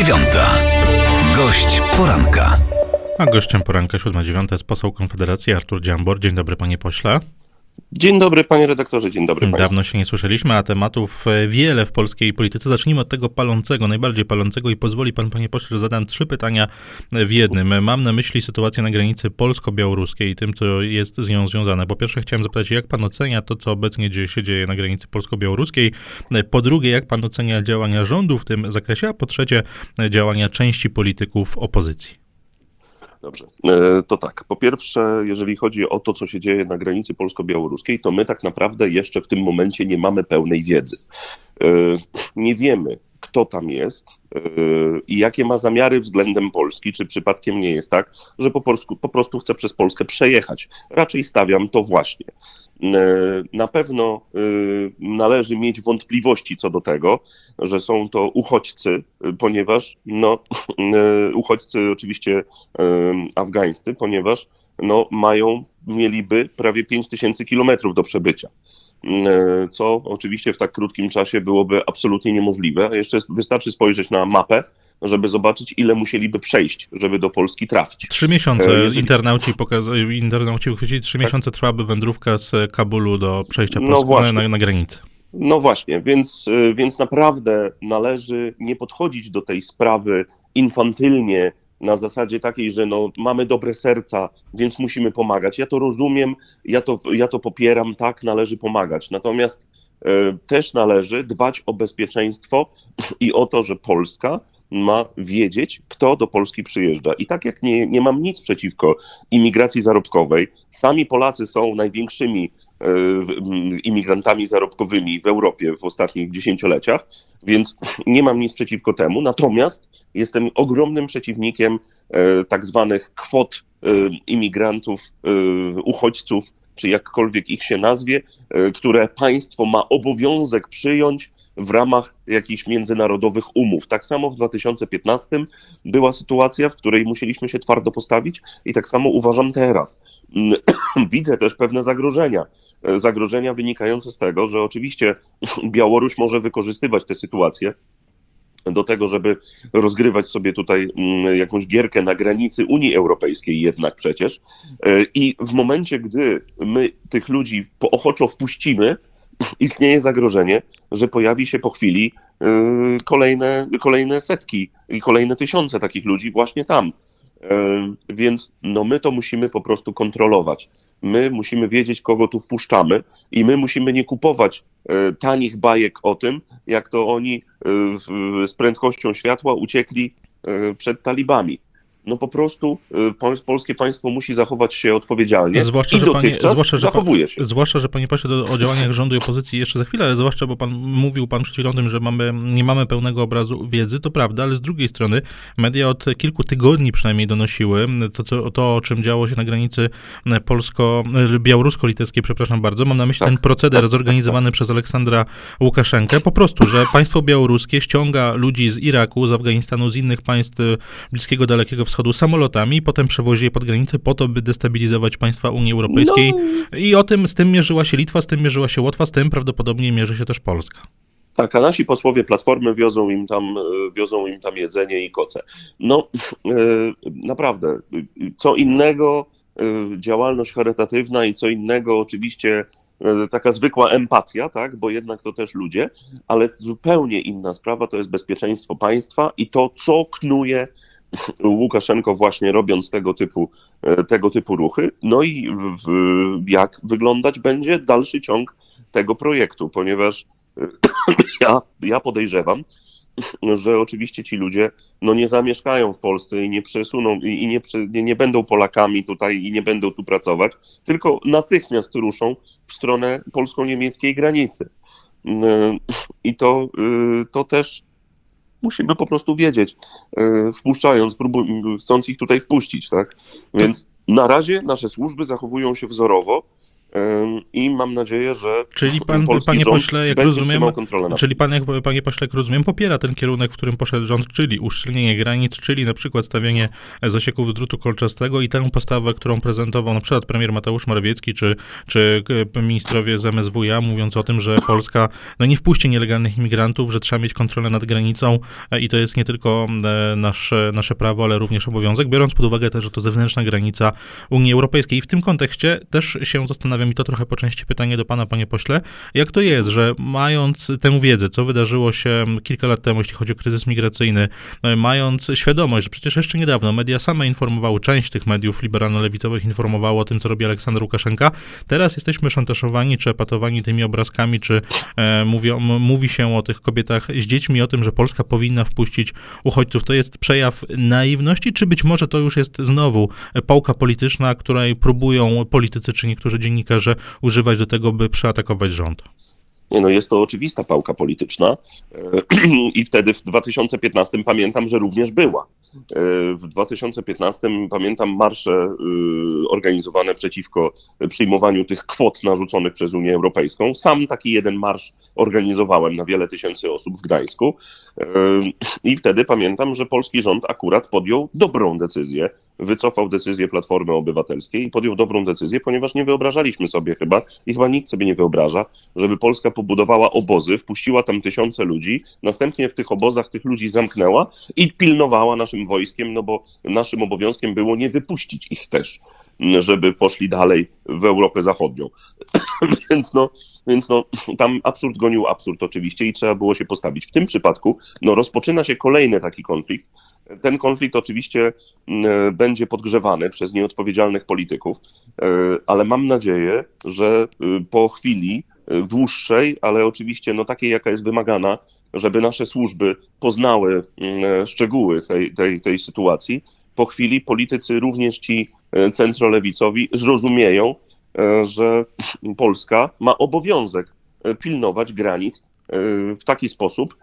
dziewiąta. Gość poranka. A gościem poranka 7.9 jest poseł Konfederacji Artur Dziambor. Dzień dobry panie pośle. Dzień dobry panie redaktorze, dzień dobry Dawno się nie słyszeliśmy, a tematów e, wiele w polskiej polityce. Zacznijmy od tego palącego, najbardziej palącego i pozwoli pan panie pośle, że zadam trzy pytania w jednym. Mam na myśli sytuację na granicy polsko-białoruskiej i tym, co jest z nią związane. Po pierwsze chciałem zapytać, jak pan ocenia to, co obecnie dzieje, się dzieje na granicy polsko-białoruskiej? Po drugie, jak pan ocenia działania rządu w tym zakresie? A po trzecie, działania części polityków opozycji? Dobrze, e, to tak. Po pierwsze, jeżeli chodzi o to, co się dzieje na granicy polsko-białoruskiej, to my tak naprawdę jeszcze w tym momencie nie mamy pełnej wiedzy. E, Nie wiemy, kto tam jest e, i jakie ma zamiary względem Polski, czy przypadkiem nie jest tak, że po, polsku, po prostu chce przez Polskę przejechać. Raczej stawiam to właśnie. E, Na pewno e, należy mieć wątpliwości co do tego, że są to uchodźcy, e, ponieważ no, uchodźcy oczywiście afgańscy, ponieważ no, mają, mieliby prawie 5 tysięcy kilometrów do przebycia. E, Co oczywiście w tak krótkim czasie byłoby absolutnie niemożliwe. Jeszcze wystarczy spojrzeć na mapę, żeby zobaczyć, ile musieliby przejść, żeby do Polski trafić. Trzy miesiące E, jeżeli- internauci, pokaz- internauci uchwycili, trzy miesiące trwałaby wędrówka z Kabulu do przejścia No Polski na, na, granicę. No właśnie, więc, y, więc naprawdę należy nie podchodzić do tej sprawy infantylnie, na zasadzie takiej, że no, mamy dobre serca, więc musimy pomagać. Ja to rozumiem, ja to, ja to popieram, tak, należy pomagać. Natomiast y, też należy dbać o bezpieczeństwo i o to, że Polska ma wiedzieć, kto do Polski przyjeżdża. I tak jak nie, nie mam nic przeciwko imigracji zarobkowej, sami Polacy są największymi e, imigrantami zarobkowymi w Europie w ostatnich dziesięcioleciach, więc nie mam nic przeciwko temu. Natomiast jestem ogromnym przeciwnikiem e, tak zwanych kwot e, imigrantów, uchodźców, czy jakkolwiek ich się nazwie, które państwo ma obowiązek przyjąć w ramach jakichś międzynarodowych umów. Tak samo w 2015 była sytuacja, w której musieliśmy się twardo postawić i tak samo uważam teraz. Mm, Widzę też pewne zagrożenia. E, Zagrożenia wynikające z tego, że oczywiście Białoruś może wykorzystywać tę sytuację do tego, żeby rozgrywać sobie tutaj mm, jakąś gierkę na granicy Unii Europejskiej jednak przecież. E, I w momencie, gdy my tych ludzi ochoczo wpuścimy, istnieje zagrożenie, że pojawi się po chwili y, kolejne, kolejne setki i kolejne tysiące takich ludzi właśnie tam. Y, Więc no my to musimy po prostu kontrolować. My musimy wiedzieć, kogo tu wpuszczamy i my musimy nie kupować y, tanich bajek o tym, jak to oni z prędkością światła uciekli przed talibami. No po prostu y, pol- polskie państwo musi zachować się odpowiedzialnie Zwłaszcza, i że panie, zwłaszcza, że zachowuje się. zwłaszcza, że panie pośle, o działaniach rządu i opozycji jeszcze za chwilę, ale zwłaszcza, bo pan mówił pan przed chwilą o tym, że mamy, nie mamy pełnego obrazu wiedzy, to prawda, ale z drugiej strony media od kilku tygodni przynajmniej donosiły to, to, to o czym działo się na granicy polsko, białorusko-litewskiej, przepraszam bardzo, mam na myśli Tak, ten proceder zorganizowany przez Aleksandra Łukaszenkę, po prostu, że państwo białoruskie ściąga ludzi z Iraku, z Afganistanu, z innych państw y, Bliskiego, Dalekiego Wschodu samolotami i potem przewozi je pod granicę po to, by destabilizować państwa Unii Europejskiej. I o tym, z tym mierzyła się Litwa, z tym mierzyła się Łotwa, z tym prawdopodobnie mierzy się też Polska. Tak, a nasi posłowie Platformy wiozą im tam, e, wiozą im tam jedzenie i koce. No, e, naprawdę, co innego działalność charytatywna i co innego oczywiście e, taka zwykła empatia, tak, bo jednak to też ludzie, ale zupełnie inna sprawa to jest bezpieczeństwo państwa i to, co knuje Łukaszenko właśnie robiąc tego typu, e, tego typu ruchy, no i w, jak wyglądać będzie dalszy ciąg tego projektu, ponieważ ja, ja podejrzewam, że oczywiście ci ludzie no nie zamieszkają w Polsce i nie przesuną i, nie, nie, będą Polakami tutaj i nie będą tu pracować, tylko natychmiast ruszą w stronę polsko-niemieckiej granicy. Yy, I to, yy, to też musimy po prostu wiedzieć, yy, wpuszczając, próbuj, chcąc ich tutaj wpuścić, tak? Więc na razie nasze służby zachowują się wzorowo i mam nadzieję, że Czyli pan, panie pośle, jak rozumiem, czyli pan, jak, panie pośle, jak rozumiem, popiera ten kierunek, w którym poszedł rząd, czyli uszczelnienie granic, czyli na przykład stawianie zasieków z drutu kolczastego i tę postawę, którą prezentował na przykład premier Mateusz Morawiecki, czy, czy e, ministrowie z MSWiA, mówiąc o tym, że Polska no, nie wpuści nielegalnych imigrantów, że trzeba mieć kontrolę nad granicą e, i to jest nie tylko e, nasze, nasze prawo, ale również obowiązek, biorąc pod uwagę też, że to zewnętrzna granica Unii Europejskiej. I w tym kontekście też się zastanawiam, i to trochę po części pytanie do pana, panie pośle, jak to jest, że mając tę wiedzę, co wydarzyło się kilka lat temu, jeśli chodzi o kryzys migracyjny, e, mając świadomość, że przecież jeszcze niedawno media same informowały, część tych mediów liberalno-lewicowych informowała o tym, co robi Aleksander Łukaszenka, teraz jesteśmy szantażowani, czy epatowani tymi obrazkami, czy e, mówią, mówi się o tych kobietach z dziećmi, o tym, że Polska powinna wpuścić uchodźców. To jest przejaw naiwności, czy być może to już jest znowu pałka polityczna, której próbują politycy czy niektórzy dziennikarze używać do tego, by przeatakować rząd? No jest to oczywista pałka polityczna e, i wtedy w 2015 pamiętam, że również była. E, w 2015 pamiętam marsze e, organizowane przeciwko przyjmowaniu tych kwot narzuconych przez Unię Europejską. Sam taki jeden marsz organizowałem na wiele tysięcy osób w Gdańsku i wtedy pamiętam, że polski rząd akurat podjął dobrą decyzję, wycofał decyzję Platformy Obywatelskiej i podjął dobrą decyzję, ponieważ nie wyobrażaliśmy sobie chyba i chyba nikt sobie nie wyobraża, żeby Polska pobudowała obozy, wpuściła tam tysiące ludzi, następnie w tych obozach tych ludzi zamknęła i pilnowała naszym wojskiem, no bo naszym obowiązkiem było nie wypuścić ich też żeby poszli dalej w Europę Zachodnią. więc, no, więc no, tam absurd gonił absurd oczywiście i trzeba było się postawić. W tym przypadku no, rozpoczyna się kolejny taki konflikt. Ten konflikt oczywiście y, będzie podgrzewany przez nieodpowiedzialnych polityków, y, ale mam nadzieję, że y, po chwili dłuższej, ale oczywiście no, takiej, jaka jest wymagana, żeby nasze służby poznały szczegóły tej, tej, tej sytuacji, po chwili politycy, również ci e, centrolewicowi, zrozumieją, e, że Polska ma obowiązek e, pilnować granic w taki sposób,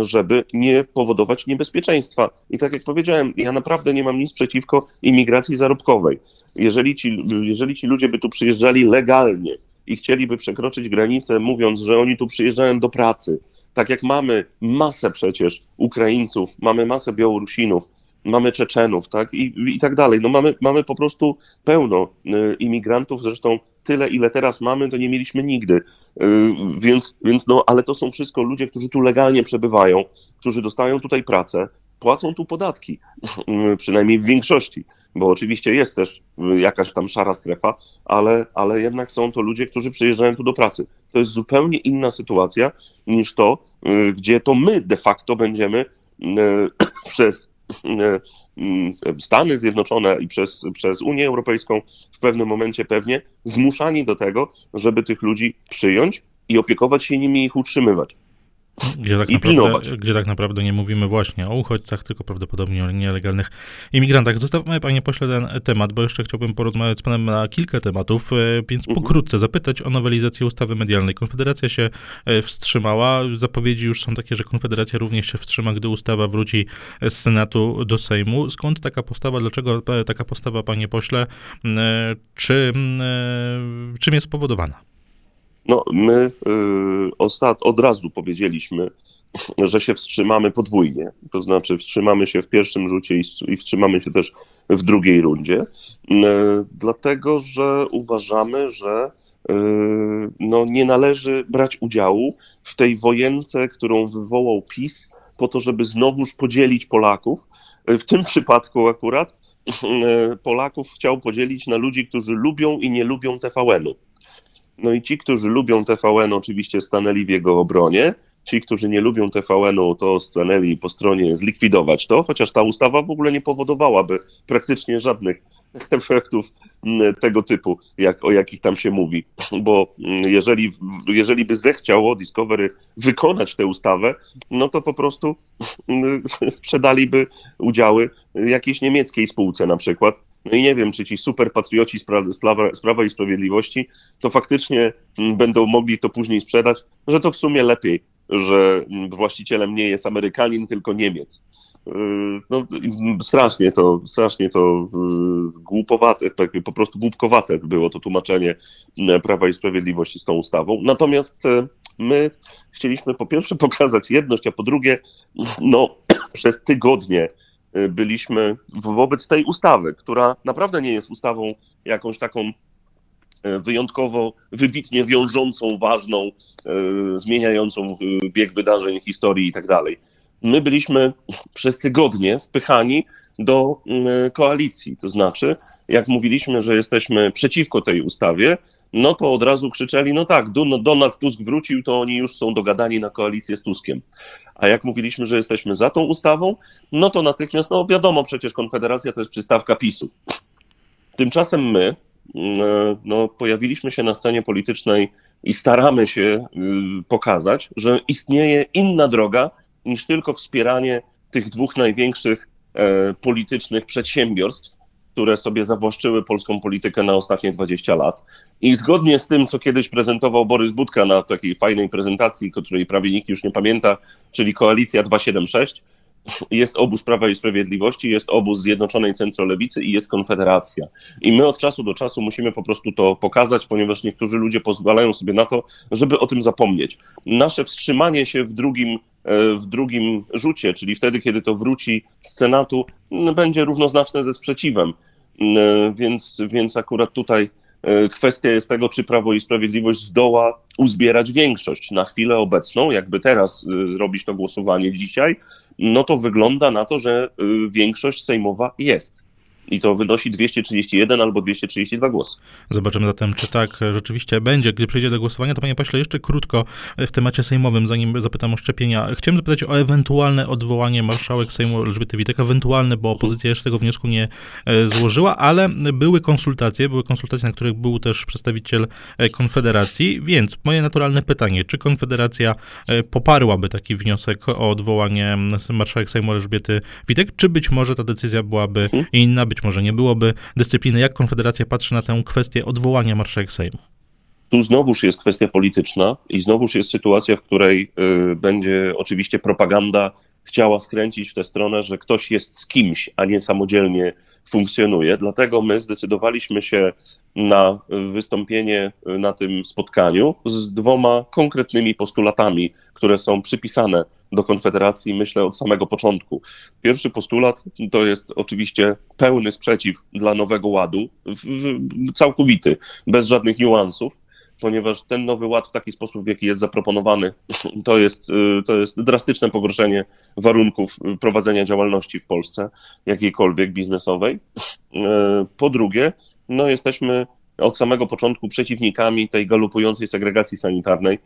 żeby nie powodować niebezpieczeństwa. I tak jak powiedziałem, ja naprawdę nie mam nic przeciwko imigracji zarobkowej. Jeżeli ci, jeżeli ci ludzie by tu przyjeżdżali legalnie i chcieliby przekroczyć granicę, mówiąc, że oni tu przyjeżdżają do pracy, tak jak mamy masę przecież Ukraińców, mamy masę Białorusinów, mamy Czeczenów, tak, i, i tak dalej. No mamy, mamy po prostu pełno y, imigrantów, zresztą tyle, ile teraz mamy, to nie mieliśmy nigdy. Y, więc, więc no, ale to są wszystko ludzie, którzy tu legalnie przebywają, którzy dostają tutaj pracę, płacą tu podatki, y, przynajmniej w większości, bo oczywiście jest też jakaś tam szara strefa, ale, ale jednak są to ludzie, którzy przyjeżdżają tu do pracy. To jest zupełnie inna sytuacja niż to, gdzie to my de facto będziemy przez Stany Zjednoczone i przez, przez Unię Europejską w pewnym momencie pewnie zmuszani do tego, żeby tych ludzi przyjąć i opiekować się nimi i ich utrzymywać. Gdzie tak, naprawdę, gdzie tak naprawdę nie mówimy właśnie o uchodźcach, tylko prawdopodobnie o nielegalnych imigrantach. Zostawmy, panie pośle, ten temat, bo jeszcze chciałbym porozmawiać z panem na kilka tematów, e, więc mhm. pokrótce zapytać o nowelizację ustawy medialnej. Konfederacja się e, wstrzymała. Zapowiedzi już są takie, że Konfederacja również się wstrzyma, gdy ustawa wróci z Senatu do Sejmu. Skąd taka postawa? Dlaczego taka postawa, panie pośle? E, czy, czym jest spowodowana? No, my y, ostat, od razu powiedzieliśmy, że się wstrzymamy podwójnie. To znaczy, wstrzymamy się w pierwszym rzucie i, i wstrzymamy się też w drugiej rundzie, y, dlatego że uważamy, że y, no, nie należy brać udziału w tej wojence, którą wywołał PiS, po to, żeby znowuż podzielić Polaków. W tym przypadku akurat Polaków chciał podzielić na ludzi, którzy lubią i nie lubią TVN-u. No i ci, którzy lubią TVN, oczywiście stanęli w jego obronie. Ci, którzy nie lubią TVN-u, to stanęli po stronie zlikwidować to, chociaż ta ustawa w ogóle nie powodowałaby praktycznie żadnych efektów mm, tego typu, jak, o jakich tam się mówi. Bo mm, jeżeli, jeżeli by zechciało Discovery wykonać tę ustawę, no to po prostu mm, sprzedaliby udziały jakiejś niemieckiej spółce na przykład. No i nie wiem, czy ci super patrioci z Prawa, z Prawa i Sprawiedliwości to faktycznie będą mogli to później sprzedać, że to w sumie lepiej, że właścicielem nie jest Amerykanin, tylko Niemiec. no, strasznie to, strasznie to głupowate, tak, po prostu głupkowate było to tłumaczenie Prawa i Sprawiedliwości z tą ustawą. Natomiast my chcieliśmy po pierwsze pokazać jedność, a po drugie, no, przez tygodnie byliśmy wobec tej ustawy, która naprawdę nie jest ustawą jakąś taką wyjątkowo, wybitnie wiążącą, ważną, zmieniającą bieg wydarzeń, historii i tak dalej my byliśmy przez tygodnie wpychani do mm, koalicji. To znaczy, jak mówiliśmy, że jesteśmy przeciwko tej ustawie, no to od razu krzyczeli, no tak, Donald Tusk wrócił, to oni już są dogadani na koalicję z Tuskiem. A jak mówiliśmy, że jesteśmy za tą ustawą, no to natychmiast, no wiadomo, przecież Konfederacja to jest przystawka PiSu. Tymczasem my mm, no, pojawiliśmy się na scenie politycznej i staramy się y, pokazać, że istnieje inna droga niż tylko wspieranie tych dwóch największych e, politycznych przedsiębiorstw, które sobie zawłaszczyły polską politykę na ostatnie 20 lat. I zgodnie z tym, co kiedyś prezentował Borys Budka na takiej fajnej prezentacji, której prawie nikt już nie pamięta, czyli Koalicja 276, jest obóz Prawa i Sprawiedliwości, jest obóz Zjednoczonej Centrolewicy i jest Konfederacja. I my od czasu do czasu musimy po prostu to pokazać, ponieważ niektórzy ludzie pozwalają sobie na to, żeby o tym zapomnieć. Nasze wstrzymanie się w drugim, e, w drugim rzucie, czyli wtedy, kiedy to wróci z Senatu, będzie równoznaczne ze sprzeciwem. E, więc, więc akurat tutaj kwestia jest tego, czy Prawo i Sprawiedliwość zdoła uzbierać większość. Na chwilę obecną, jakby teraz e, zrobić to głosowanie dzisiaj, no to wygląda na to, że e, większość sejmowa jest i to wynosi 231 albo 232 głosy. Zobaczymy zatem, czy tak rzeczywiście będzie. Gdy przejdzie do głosowania, to panie pośle, jeszcze krótko w temacie sejmowym, zanim zapytam o szczepienia. Chciałem zapytać o ewentualne odwołanie marszałek Sejmu Elżbiety Witek, ewentualne, bo opozycja jeszcze tego wniosku nie e, złożyła, ale były konsultacje, były konsultacje, na których był też przedstawiciel e, Konfederacji, więc moje naturalne pytanie, czy Konfederacja e, poparłaby taki wniosek o odwołanie marszałek Sejmu Elżbiety Witek, czy być może ta decyzja byłaby mhm. inna, być może nie byłoby dyscypliny. Jak Konfederacja patrzy na tę kwestię odwołania marszałek Sejmu? Tu znowuż jest kwestia polityczna i znowuż jest sytuacja, w której y, będzie oczywiście propaganda chciała skręcić w tę stronę, że ktoś jest z kimś, a nie samodzielnie funkcjonuje. Dlatego my zdecydowaliśmy się na wystąpienie na tym spotkaniu z dwoma konkretnymi postulatami, które są przypisane do Konfederacji, myślę, od samego początku. Pierwszy postulat to jest oczywiście pełny sprzeciw dla Nowego Ładu, całkowity, bez żadnych niuansów, ponieważ ten Nowy Ład w taki sposób, w jaki jest zaproponowany, to jest, y, to jest drastyczne pogorszenie warunków prowadzenia działalności w Polsce, jakiejkolwiek biznesowej. Y, po drugie, no jesteśmy od samego początku przeciwnikami tej galopującej segregacji sanitarnej,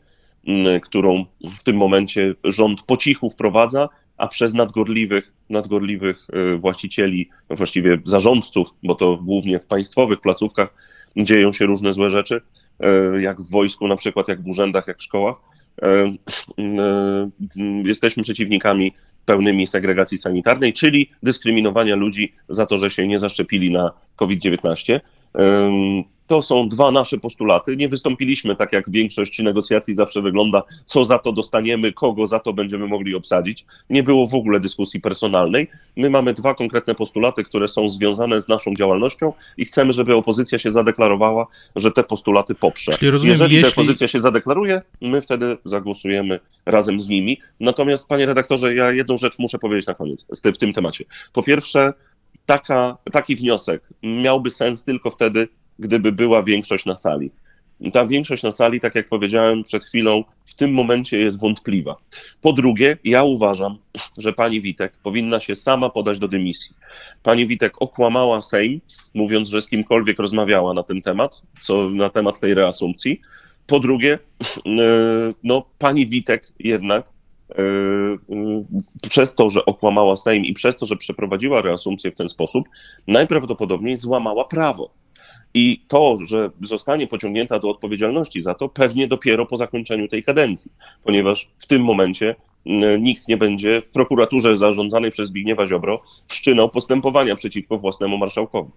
którą w tym momencie rząd po cichu wprowadza, a przez nadgorliwych, nadgorliwych y, właścicieli, właściwie zarządców, bo to głównie w państwowych placówkach dzieją się różne złe rzeczy, y, jak w wojsku na przykład, jak w urzędach, jak w szkołach. Y, jesteśmy przeciwnikami pełnymi segregacji sanitarnej, czyli dyskryminowania ludzi za to, że się nie zaszczepili na COVID-19. To są dwa nasze postulaty. Nie wystąpiliśmy tak, jak większość negocjacji zawsze wygląda, co za to dostaniemy, kogo za to będziemy mogli obsadzić. Nie było w ogóle dyskusji personalnej. My mamy dwa konkretne postulaty, które są związane z naszą działalnością i chcemy, żeby opozycja się zadeklarowała, że te postulaty poprze. Czyli rozumiem, Jeżeli jeśli... opozycja się zadeklaruje, my wtedy zagłosujemy razem z nimi. Natomiast, panie redaktorze, ja jedną rzecz muszę powiedzieć na koniec w tym temacie. Po pierwsze, taka, taki wniosek miałby sens tylko wtedy, gdyby była większość na sali. I ta większość na sali, tak jak powiedziałem przed chwilą, w tym momencie jest wątpliwa. Po drugie, ja uważam, że pani Witek powinna się sama podać do dymisji. Pani Witek okłamała Sejm, mówiąc, że z kimkolwiek rozmawiała na ten temat, co na temat tej reasumpcji. Po drugie, no, pani Witek jednak e, przez to, że okłamała Sejm i przez to, że przeprowadziła reasumpcję w ten sposób, najprawdopodobniej złamała prawo. I to, że zostanie pociągnięta do odpowiedzialności za to, pewnie dopiero po zakończeniu tej kadencji, ponieważ w tym momencie nikt nie będzie w prokuraturze zarządzanej przez Zbigniewa Ziobro wszczynał postępowania przeciwko własnemu marszałkowi.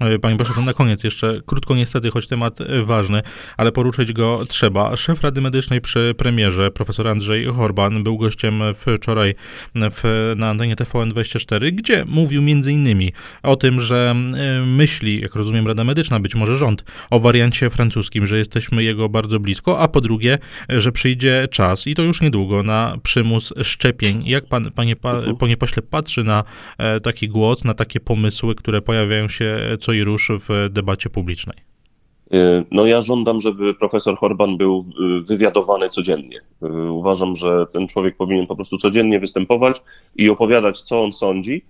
E, Panie pośle, to na koniec jeszcze krótko niestety, choć temat e, ważny, ale poruszyć go trzeba. Szef Rady Medycznej przy premierze, profesor Andrzej Horban, był gościem wczoraj w, na antenie TVN24, gdzie mówił między innymi o tym, że e, myśli, jak rozumiem Rada Medyczna, być może rząd, o wariancie francuskim, że jesteśmy jego bardzo blisko, a po drugie, że przyjdzie czas i to już niedługo na przymus szczepień. Jak pan, panie, pa, panie pośle, patrzy na taki głos, na takie pomysły, które pojawiają się co i rusz w debacie publicznej? Y, No ja żądam, żeby profesor Horban był y, wywiadowany codziennie. Y, Uważam, że ten człowiek powinien po prostu codziennie występować i opowiadać, co on sądzi,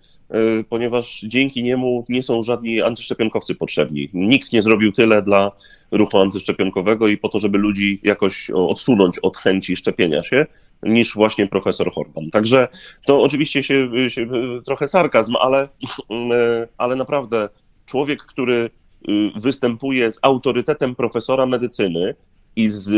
ponieważ dzięki niemu nie są żadni antyszczepionkowcy potrzebni. Nikt nie zrobił tyle dla ruchu antyszczepionkowego i po to, żeby ludzi jakoś odsunąć od chęci szczepienia się, niż właśnie profesor Horban. Także to oczywiście się, się trochę sarkazm, ale, ale naprawdę człowiek, który y, występuje z autorytetem profesora medycyny i z,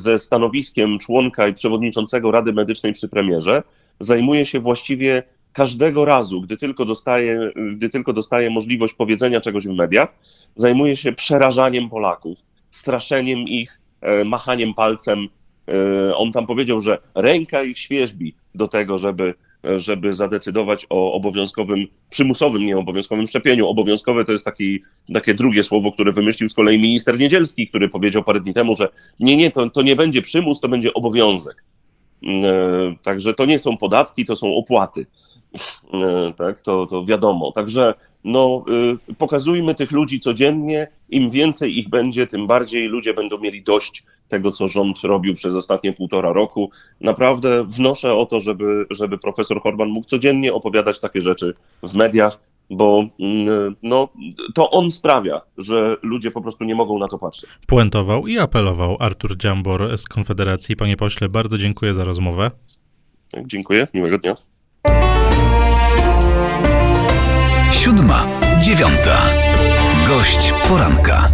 ze stanowiskiem członka i przewodniczącego Rady Medycznej przy premierze, zajmuje się właściwie każdego razu, gdy tylko dostaje, gdy tylko dostaje możliwość powiedzenia czegoś w mediach, zajmuje się przerażaniem Polaków, straszeniem ich, e, machaniem palcem. E, On tam powiedział, że ręka ich świeżbi do tego, żeby żeby zadecydować o obowiązkowym, przymusowym, nie obowiązkowym szczepieniu. Obowiązkowe to jest taki, takie drugie słowo, które wymyślił z kolei minister Niedzielski, który powiedział parę dni temu, że nie, nie, to, to nie będzie przymus, to będzie obowiązek. E, Także to nie są podatki, to są opłaty. E, Tak, to, to wiadomo. Także no, y, pokazujmy tych ludzi codziennie. Im więcej ich będzie, tym bardziej ludzie będą mieli dość tego, co rząd robił przez ostatnie półtora roku. Naprawdę wnoszę o to, żeby, żeby profesor Horban mógł codziennie opowiadać takie rzeczy w mediach, bo mm, no, to on sprawia, że ludzie po prostu nie mogą na to patrzeć. Puentował i apelował Artur Dziambor z Konfederacji. Panie pośle, bardzo dziękuję za rozmowę. Dziękuję, miłego dnia. Siódma, dziewiąta. Gość poranka.